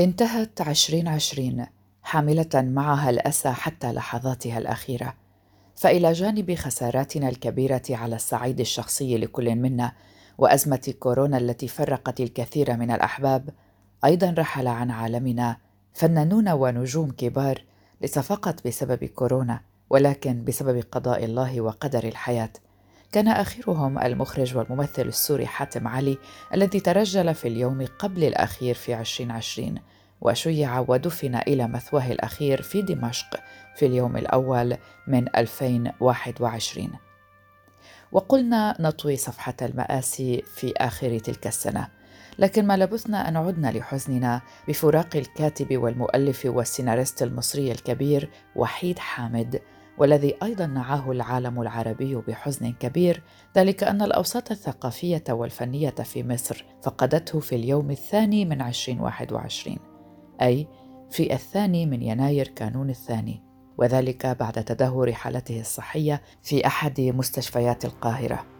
انتهت عشرين عشرين حاملة معها الأسى حتى لحظاتها الأخيرة. فإلى جانب خساراتنا الكبيرة على الصعيد الشخصي لكل منا وأزمة كورونا التي فرقت الكثير من الأحباب أيضا رحل عن عالمنا فنانون ونجوم كبار ليس فقط بسبب كورونا ولكن بسبب قضاء الله وقدر الحياة. كان آخرهم المخرج والممثل السوري حاتم علي الذي ترجل في اليوم قبل الأخير في 2020 وشيع ودفن إلى مثواه الأخير في دمشق في اليوم الأول من 2021 وقلنا نطوي صفحة المآسي في آخر تلك السنة لكن ما لبثنا أن عدنا لحزننا بفراق الكاتب والمؤلف والسيناريست المصري الكبير وحيد حامد والذي أيضا نعاه العالم العربي بحزن كبير ذلك أن الأوساط الثقافية والفنية في مصر فقدته في اليوم الثاني من 2021 أي في الثاني من يناير كانون الثاني وذلك بعد تدهور حالته الصحية في أحد مستشفيات القاهرة.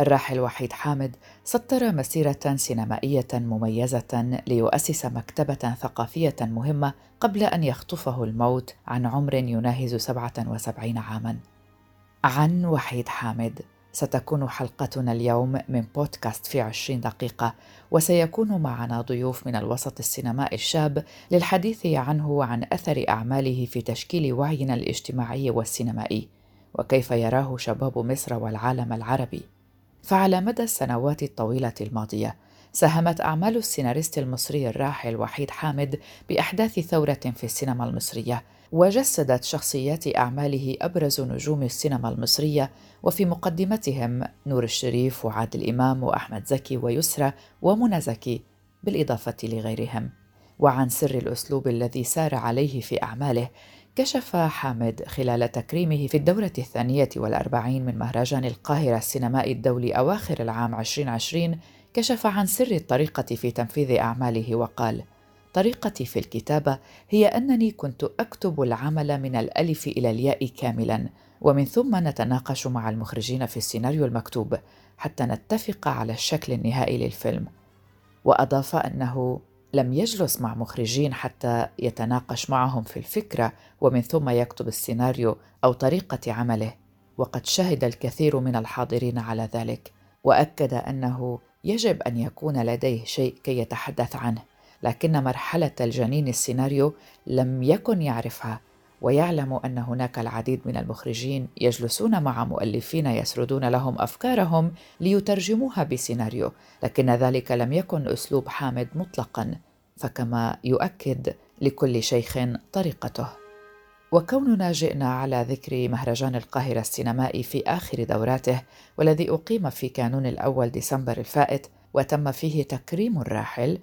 الراحل وحيد حامد سطر مسيرة سينمائية مميزة ليؤسس مكتبة ثقافية مهمة قبل أن يخطفه الموت عن عمر يناهز 77 عاماً. عن وحيد حامد ستكون حلقتنا اليوم من بودكاست في 20 دقيقة وسيكون معنا ضيوف من الوسط السينمائي الشاب للحديث عنه وعن أثر أعماله في تشكيل وعينا الاجتماعي والسينمائي وكيف يراه شباب مصر والعالم العربي فعلى مدى السنوات الطويلة الماضية ساهمت أعمال السيناريست المصري الراحل وحيد حامد بأحداث ثورة في السينما المصرية وجسدت شخصيات أعماله أبرز نجوم السينما المصرية وفي مقدمتهم نور الشريف وعادل إمام وأحمد زكي ويسرى ومنى زكي بالإضافة لغيرهم. وعن سر الأسلوب الذي سار عليه في أعماله كشف حامد خلال تكريمه في الدورة الثانية والأربعين من مهرجان القاهرة السينمائي الدولي أواخر العام 2020 كشف عن سر الطريقة في تنفيذ أعماله وقال: طريقتي في الكتابة هي أنني كنت أكتب العمل من الألف إلى الياء كاملا ومن ثم نتناقش مع المخرجين في السيناريو المكتوب حتى نتفق على الشكل النهائي للفيلم وأضاف أنه لم يجلس مع مخرجين حتى يتناقش معهم في الفكرة ومن ثم يكتب السيناريو أو طريقة عمله وقد شهد الكثير من الحاضرين على ذلك وأكد أنه يجب أن يكون لديه شيء كي يتحدث عنه لكن مرحلة الجنين السيناريو لم يكن يعرفها. ويعلم أن هناك العديد من المخرجين يجلسون مع مؤلفين يسردون لهم أفكارهم ليترجموها بسيناريو لكن ذلك لم يكن أسلوب حامد مطلقا فكما يؤكد لكل شيخ طريقته. وكوننا جئنا على ذكر مهرجان القاهرة السينمائي في آخر دوراته والذي أقيم في كانون الأول ديسمبر الفائت وتم فيه تكريم الراحل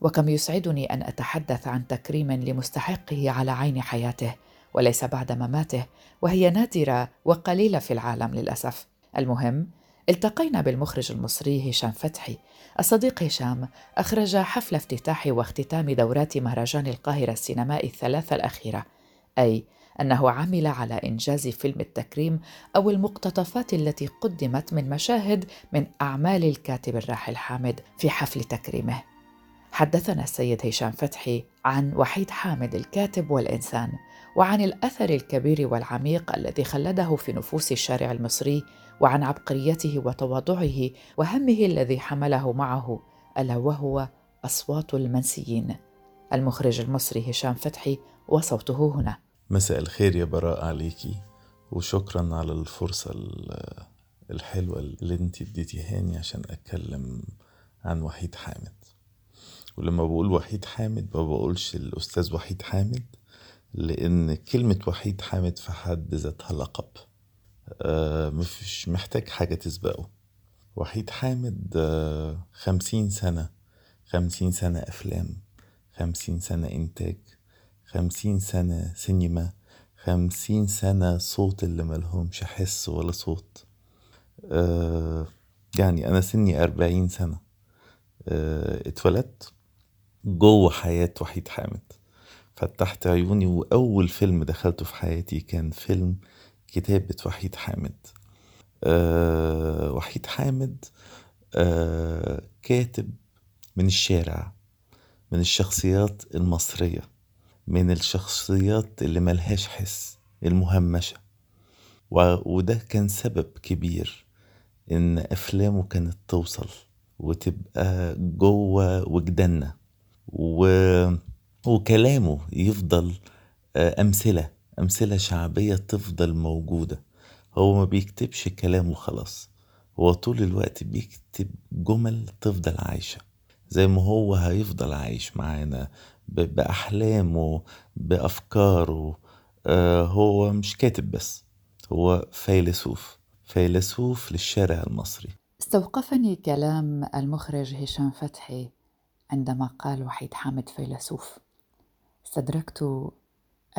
وكم يسعدني أن أتحدث عن تكريم لمستحقه على عين حياته. وليس بعد مماته وهي نادرة وقليلة في العالم للأسف. المهم التقينا بالمخرج المصري هشام فتحي. الصديق هشام أخرج حفل افتتاح واختتام دورات مهرجان القاهرة السينمائي الثلاثة الأخيرة أي أنه عمل على إنجاز فيلم التكريم أو المقتطفات التي قدمت من مشاهد من أعمال الكاتب الراحل حامد في حفل تكريمه. حدثنا السيد هشام فتحي عن وحيد حامد الكاتب والإنسان وعن الأثر الكبير والعميق الذي خلده في نفوس الشارع المصري وعن عبقريته وتواضعه وهمه الذي حمله معه ألا وهو أصوات المنسيين. المخرج المصري هشام فتحي وصوته هنا. مساء الخير يا براء عليكي وشكرا على الفرصة الحلوة اللي انت اديتيهاني عشان أتكلم عن وحيد حامد. ولما بقول وحيد حامد ما بقولش الأستاذ وحيد حامد لأن كلمة وحيد حامد في حد ذاتها لقب. آه، مش محتاج حاجة تسبقه. وحيد حامد آه، خمسين سنة خمسين سنة أفلام خمسين سنة إنتاج خمسين سنة سينما خمسين سنة صوت اللي ملهمش حس ولا صوت. آه، يعني أنا سني أربعين سنة. اتولدت. جوه حياة وحيد حامد. فتحت عيوني وأول فيلم دخلته في حياتي كان فيلم كتابة وحيد حامد. أه وحيد حامد أه كاتب من الشارع من الشخصيات المصرية من الشخصيات اللي ملهاش حس المهمشة. وده كان سبب كبير إن أفلامه كانت توصل وتبقى جوه وجداننا. و... وكلامه يفضل آه، أمثلة أمثلة شعبية تفضل موجودة. هو ما بيكتبش كلام وخلاص. هو طول الوقت بيكتب جمل تفضل عايشة. زي ما هو هيفضل عايش معانا بأحلامه بأفكاره. آه هو مش كاتب بس هو فيلسوف. فيلسوف للشارع المصري. استوقفني كلام المخرج هشام فتحي. عندما قال وحيد حامد فيلسوف استدركت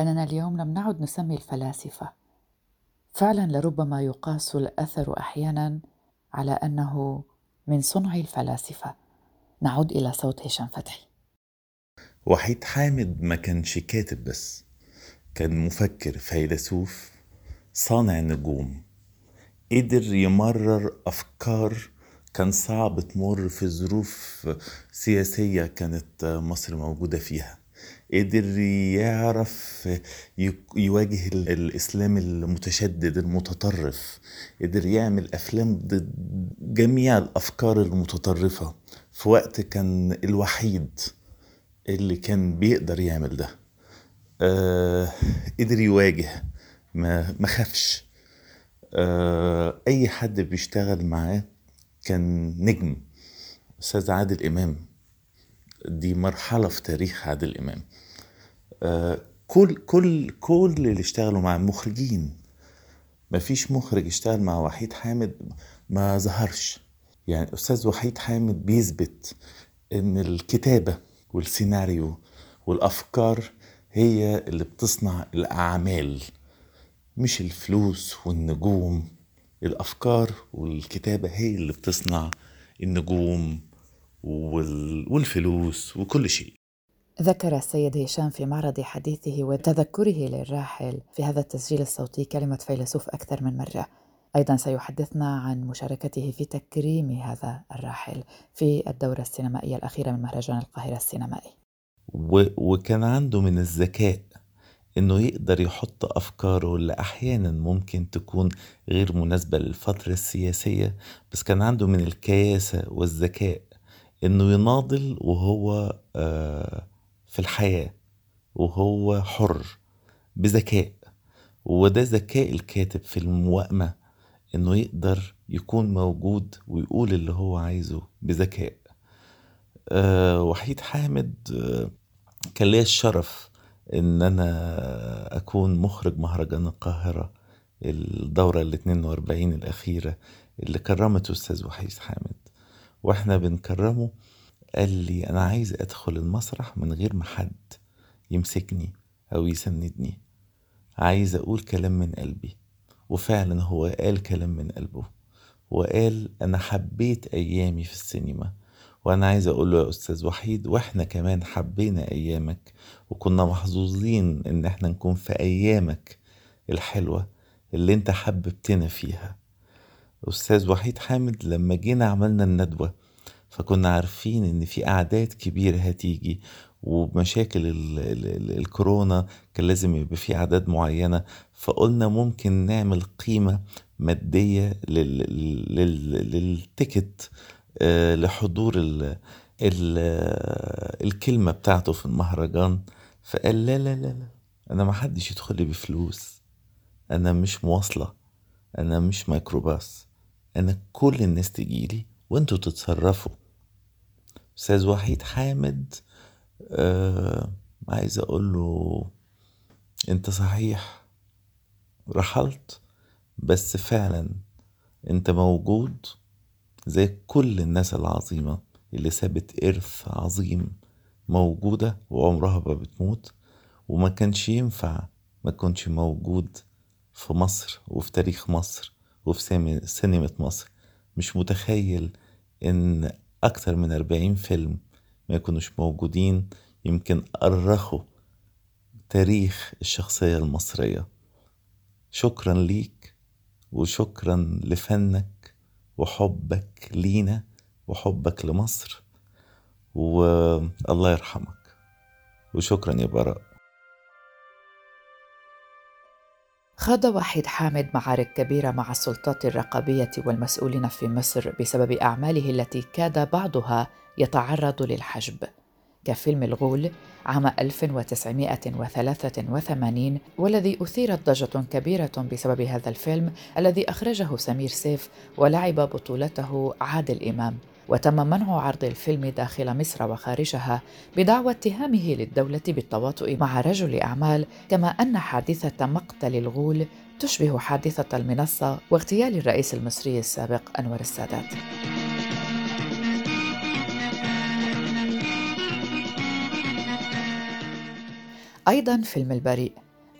أننا اليوم لم نعد نسمي الفلاسفة. فعلا لربما يقاس الأثر أحيانا على أنه من صنع الفلاسفة. نعود إلى صوت هشام فتحي. وحيد حامد ما كانش كاتب بس كان مفكر فيلسوف صانع نجوم قدر يمرر أفكار كان صعب تمر في ظروف سياسية كانت مصر موجودة فيها. قدر يعرف يواجه الإسلام المتشدد المتطرف. قدر يعمل أفلام ضد جميع الأفكار المتطرفة. في وقت كان الوحيد اللي كان بيقدر يعمل ده. آه قدر يواجه. ما خافش. آه أي حد بيشتغل معاه كان نجم. أستاذ عادل إمام. دي مرحلة في تاريخ عادل إمام. آه كل كل كل اللي اشتغلوا مع مخرجين. مفيش مخرج اشتغل مع وحيد حامد ما ظهرش. يعني أستاذ وحيد حامد بيثبت إن الكتابة والسيناريو والأفكار هي اللي بتصنع الأعمال مش الفلوس والنجوم. الأفكار والكتابة هي اللي بتصنع النجوم والفلوس وكل شيء. ذكر السيد هشام في معرض حديثه وتذكره للراحل في هذا التسجيل الصوتي كلمة فيلسوف أكثر من مرة. أيضا سيحدثنا عن مشاركته في تكريم هذا الراحل في الدورة السينمائية الأخيرة من مهرجان القاهرة السينمائي. و... وكان عنده من الذكاء إنه يقدر يحط أفكاره اللي أحيانا ممكن تكون غير مناسبة للفترة السياسية بس كان عنده من الكياسة والذكاء إنه يناضل وهو آه، في الحياة وهو حر بذكاء. وده ذكاء الكاتب في الموائمة إنه يقدر يكون موجود ويقول اللي هو عايزه بذكاء. أه وحيد حامد أه كان ليا الشرف إن أنا أكون مخرج مهرجان القاهرة الدورة ال 42 الأخيرة اللي كرمته أستاذ وحيد حامد. وإحنا بنكرمه قال لي أنا عايز أدخل المسرح من غير ما حد يمسكني أو يسندني. عايز أقول كلام من قلبي. وفعلا هو قال كلام من قلبه. وقال أنا حبيت أيامي في السينما. وأنا عايز أقول له يا أستاذ وحيد وإحنا كمان حبينا أيامك وكنا محظوظين إن إحنا نكون في أيامك الحلوة اللي أنت حببتنا فيها. أستاذ وحيد حامد لما جينا عملنا الندوة فكنا عارفين إن في أعداد كبيرة هتيجي ومشاكل ال ال الكورونا كان لازم يبقى في أعداد معينة فقلنا ممكن نعمل قيمة مادية للتيكت آه، لحضور ال ال الكلمة بتاعته في المهرجان. فقال لا لا لا لا أنا ما حدش يدخل لي بفلوس. أنا مش مواصلة. أنا مش ميكروباص. أنا كل الناس تجيلي وأنتوا تتصرفوا. أستاذ وحيد حامد آه عايز أقول له أنت صحيح. رحلت. بس فعلا أنت موجود. زي كل الناس العظيمة اللي سابت إرث عظيم موجودة وعمرها ما بتموت وما كانش ينفع ما كنش موجود في مصر وفي تاريخ مصر وفي سينما مصر. مش متخيل إن أكتر من أربعين فيلم ما يكونوش موجودين يمكن أرخوا تاريخ الشخصية المصرية. شكرا ليك وشكرا لفنك وحبك لينا وحبك لمصر والله يرحمك. وشكرا يا براء. خاض وحيد حامد معارك كبيرة مع السلطات الرقابية والمسؤولين في مصر بسبب أعماله التي كاد بعضها يتعرض للحجب. كفيلم الغول عام 1983 والذي أثيرت ضجة كبيرة بسبب هذا الفيلم الذي أخرجه سمير سيف ولعب بطولته عادل إمام وتم منع عرض الفيلم داخل مصر وخارجها بدعوى اتهامه للدولة بالتواطؤ مع رجل أعمال كما أن حادثة مقتل الغول تشبه حادثة المنصة واغتيال الرئيس المصري السابق أنور السادات. أيضا فيلم البريء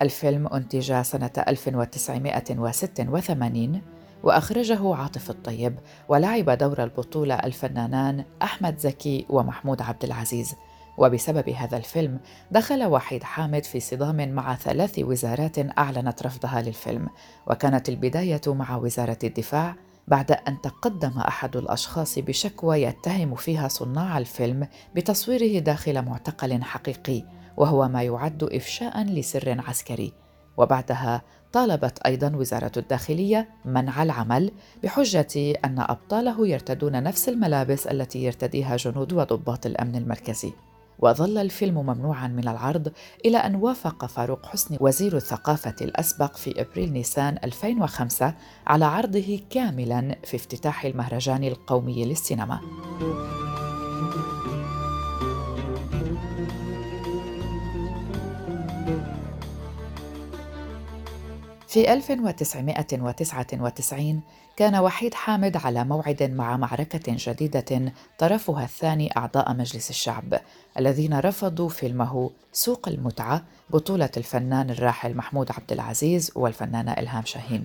الفيلم أنتج سنة 1986 وأخرجه عاطف الطيب ولعب دور البطولة الفنانان أحمد زكي ومحمود عبد العزيز. وبسبب هذا الفيلم دخل وحيد حامد في صدام مع ثلاث وزارات أعلنت رفضها للفيلم وكانت البداية مع وزارة الدفاع بعد أن تقدم أحد الأشخاص بشكوى يتهم فيها صناع الفيلم بتصويره داخل معتقل حقيقي. وهو ما يعد إفشاء لسر عسكري. وبعدها طالبت أيضا وزارة الداخلية منع العمل بحجة أن أبطاله يرتدون نفس الملابس التي يرتديها جنود وضباط الأمن المركزي. وظل الفيلم ممنوعا من العرض إلى أن وافق فاروق حسني وزير الثقافة الأسبق في إبريل نيسان 2005 على عرضه كاملا في افتتاح المهرجان القومي للسينما. في 1999 كان وحيد حامد على موعد مع معركة جديدة طرفها الثاني أعضاء مجلس الشعب الذين رفضوا فيلمه سوق المتعة بطولة الفنان الراحل محمود عبد العزيز والفنانة إلهام شاهين.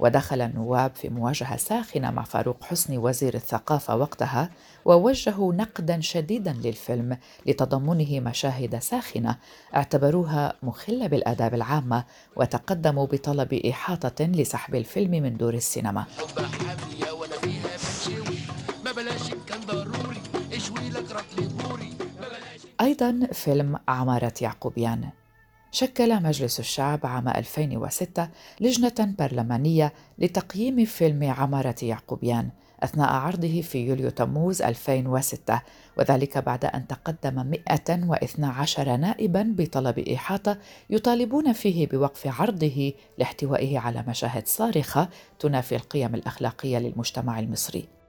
ودخل النواب في مواجهة ساخنة مع فاروق حسني وزير الثقافة وقتها ووجهوا نقدا شديدا للفيلم لتضمنه مشاهد ساخنة اعتبروها مخلة بالآداب العامة وتقدموا بطلب إحاطة لسحب الفيلم من دور السينما. أيضا فيلم عمارة يعقوبيان. شكل مجلس الشعب عام 2006 لجنة برلمانية لتقييم فيلم عمارة يعقوبيان أثناء عرضه في يوليو تموز 2006 وذلك بعد أن تقدم 112 نائبا بطلب إحاطة يطالبون فيه بوقف عرضه لاحتوائه على مشاهد صارخة تنافي القيم الأخلاقية للمجتمع المصري.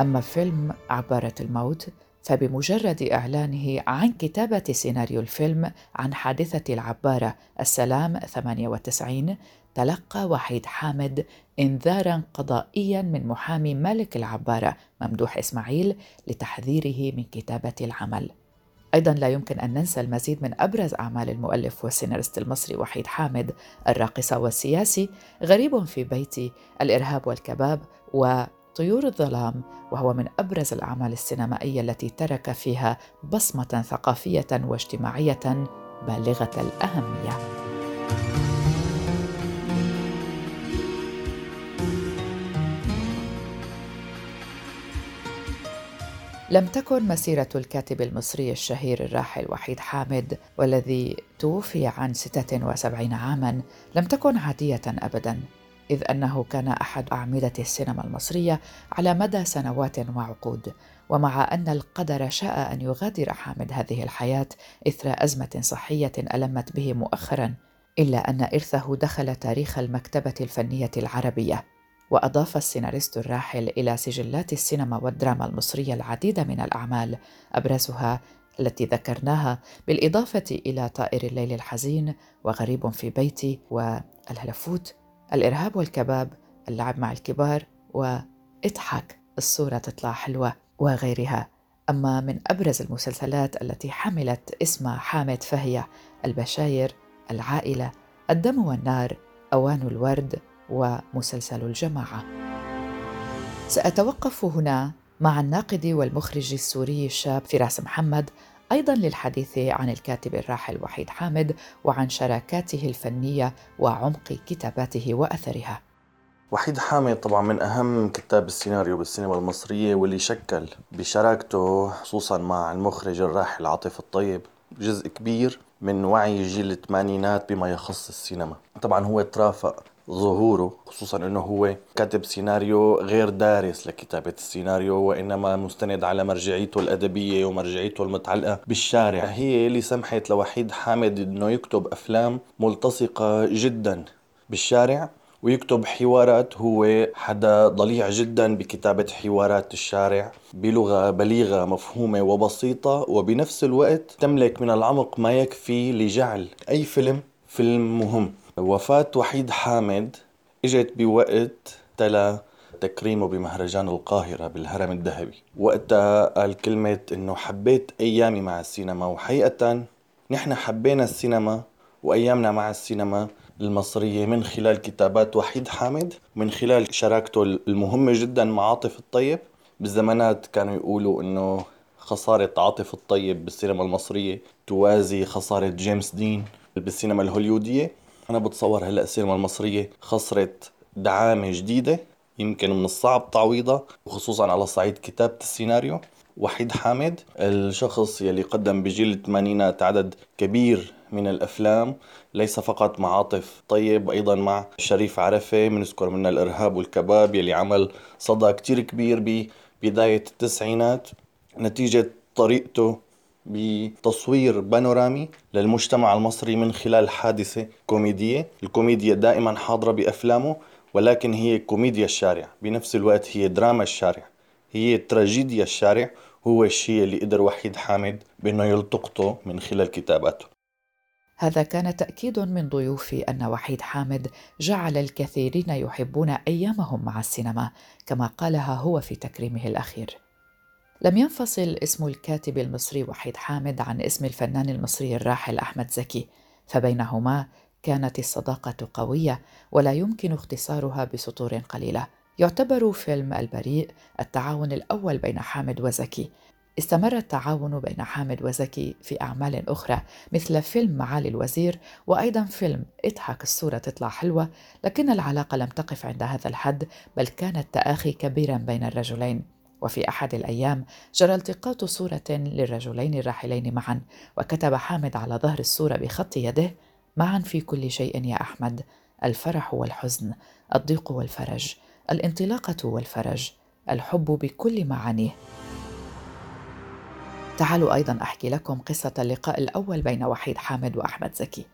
أما فيلم عبارة الموت فبمجرد إعلانه عن كتابة سيناريو الفيلم عن حادثة العبارة السلام 98 تلقى وحيد حامد إنذارا قضائيا من محامي مالك العبارة ممدوح إسماعيل لتحذيره من كتابة العمل. أيضا لا يمكن أن ننسى المزيد من أبرز أعمال المؤلف والسيناريست المصري وحيد حامد الراقصة والسياسي غريب في بيتي الإرهاب والكباب و طيور الظلام وهو من أبرز الأعمال السينمائية التي ترك فيها بصمة ثقافية واجتماعية بالغة الأهمية. لم تكن مسيرة الكاتب المصري الشهير الراحل وحيد حامد والذي توفي عن 76 عاما لم تكن عادية أبدا. إذ أنه كان أحد أعمدة السينما المصرية على مدى سنوات وعقود ومع أن القدر شاء أن يغادر حامد هذه الحياة إثر أزمة صحية ألمت به مؤخرا إلا أن إرثه دخل تاريخ المكتبة الفنية العربية وأضاف السيناريست الراحل إلى سجلات السينما والدراما المصرية العديد من الأعمال أبرزها التي ذكرناها بالإضافة إلى طائر الليل الحزين وغريب في بيتي والهلفوت. الإرهاب والكباب اللعب مع الكبار وإضحك الصورة تطلع حلوة وغيرها. أما من أبرز المسلسلات التي حملت اسم حامد فهي البشاير العائلة الدم والنار أوان الورد ومسلسل الجماعة. سأتوقف هنا مع الناقد والمخرج السوري الشاب فراس محمد أيضا للحديث عن الكاتب الراحل وحيد حامد وعن شراكاته الفنية وعمق كتاباته وأثرها. وحيد حامد طبعا من أهم كتاب السيناريو بالسينما المصرية واللي شكل بشراكته خصوصا مع المخرج الراحل عاطف الطيب جزء كبير من وعي جيل الثمانينات بما يخص السينما. طبعا هو ترافق ظهوره خصوصا إنه هو كاتب سيناريو غير دارس لكتابة السيناريو وإنما مستند على مرجعيته الأدبية ومرجعيته المتعلقة بالشارع. هي اللي سمحت لوحيد حامد إنه يكتب أفلام ملتصقة جدا بالشارع ويكتب حوارات هو حدا ضليع جدا بكتابة حوارات الشارع بلغة بليغة مفهومة وبسيطة وبنفس الوقت تملك من العمق ما يكفي لجعل أي فيلم فيلم مهم. وفاة وحيد حامد إجت بوقت تلا تكريمه بمهرجان القاهرة بالهرم الذهبي. وقتها قال كلمة إنه حبيت أيامي مع السينما وحقيقة نحن حبينا السينما وأيامنا مع السينما المصرية من خلال كتابات وحيد حامد من خلال شراكته المهمة جدا مع عاطف الطيب. بالزمانات كانوا يقولوا إنه خسارة عاطف الطيب بالسينما المصرية توازي خسارة جيمس دين بالسينما الهوليودية. أنا بتصور هلأ السينما المصرية خسرت دعامة جديدة يمكن من الصعب تعويضها وخصوصا على صعيد كتابة السيناريو. وحيد حامد الشخص يلي قدم بجيل الثمانينات عدد كبير من الأفلام ليس فقط مع عاطف طيب أيضا مع شريف عرفة بنذكر منها الإرهاب والكباب يلي عمل صدى كتير كبير ببداية التسعينات. نتيجة طريقته بتصوير بانورامي للمجتمع المصري من خلال حادثة كوميدية. الكوميديا دائما حاضرة بأفلامه ولكن هي كوميديا الشارع. بنفس الوقت هي دراما الشارع. هي تراجيديا الشارع. هو الشيء اللي قدر وحيد حامد بأنه يلتقطه من خلال كتاباته. هذا كان تأكيد من ضيوفي أن وحيد حامد جعل الكثيرين يحبون أيامهم مع السينما كما قالها هو في تكريمه الأخير. لم ينفصل اسم الكاتب المصري وحيد حامد عن اسم الفنان المصري الراحل أحمد زكي فبينهما كانت الصداقة قوية ولا يمكن اختصارها بسطور قليلة. يعتبر فيلم البريء التعاون الأول بين حامد وزكي. استمر التعاون بين حامد وزكي في أعمال أخرى مثل فيلم معالي الوزير وأيضا فيلم إضحك الصورة تطلع حلوة لكن العلاقة لم تقف عند هذا الحد بل كان التآخي كبيرا بين الرجلين. وفي أحد الأيام جرى التقاط صورة للرجلين الراحلين معا وكتب حامد على ظهر الصورة بخط يده معا في كل شيء يا أحمد الفرح والحزن الضيق والفرج الانطلاقة والفرج الحب بكل معانيه. تعالوا أيضا أحكي لكم قصة اللقاء الأول بين وحيد حامد وأحمد زكي.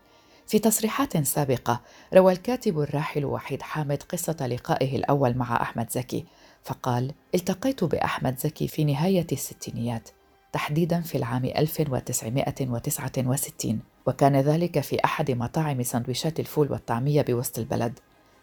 في تصريحات سابقة روى الكاتب الراحل وحيد حامد قصة لقائه الأول مع أحمد زكي. فقال التقيت بأحمد زكي في نهاية الستينيات تحديدا في العام 1969 وكان ذلك في أحد مطاعم سندويشات الفول والطعمية بوسط البلد.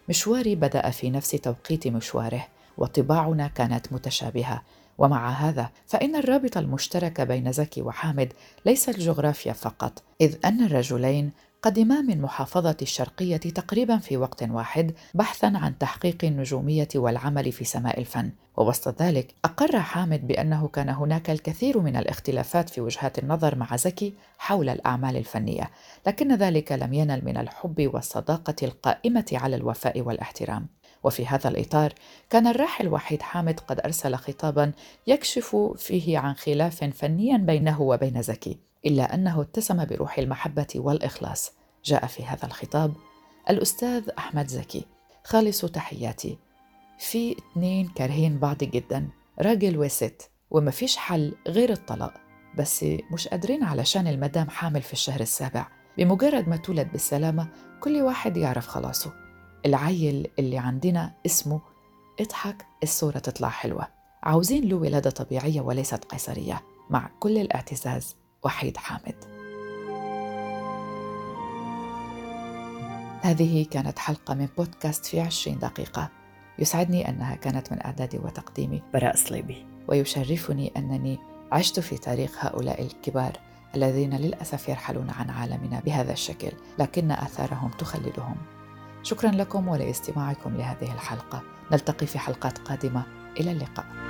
مشواري بدأ في نفس توقيت مشواره وطباعنا كانت متشابهة. ومع هذا فإن الرابط المشترك بين زكي وحامد ليس الجغرافيا فقط إذ أن الرجلين قدما من محافظة الشرقية تقريبا في وقت واحد بحثا عن تحقيق النجومية والعمل في سماء الفن. ووسط ذلك أقر حامد بأنه كان هناك الكثير من الاختلافات في وجهات النظر مع زكي حول الأعمال الفنية لكن ذلك لم ينل من الحب والصداقة القائمة على الوفاء والاحترام. وفي هذا الإطار كان الراحل وحيد حامد قد أرسل خطابا يكشف فيه عن خلاف فني بينه وبين زكي إلا أنه اتسم بروح المحبة والإخلاص. جاء في هذا الخطاب الأستاذ أحمد زكي. خالص تحياتي. في اتنين كارهين بعض جدا راجل وست وما فيش حل غير الطلاق. بس مش قادرين علشان المدام حامل في الشهر السابع. بمجرد ما تولد بالسلامة كل واحد يعرف خلاصه. العيل اللي عندنا اسمه اضحك الصورة تطلع حلوة. عاوزين له ولادة طبيعية وليست قيصرية مع كل الاعتزاز وحيد حامد. هذه كانت حلقة من بودكاست في عشرين دقيقة. يسعدني أنها كانت من إعدادي وتقديمي. براء صليبي. ويشرفني أنني عشت في تاريخ هؤلاء الكبار الذين للأسف يرحلون عن عالمنا بهذا الشكل لكن آثارهم تخلدهم. شكرا لكم ولإستماعكم لهذه الحلقة. نلتقي في حلقات قادمة. إلى اللقاء.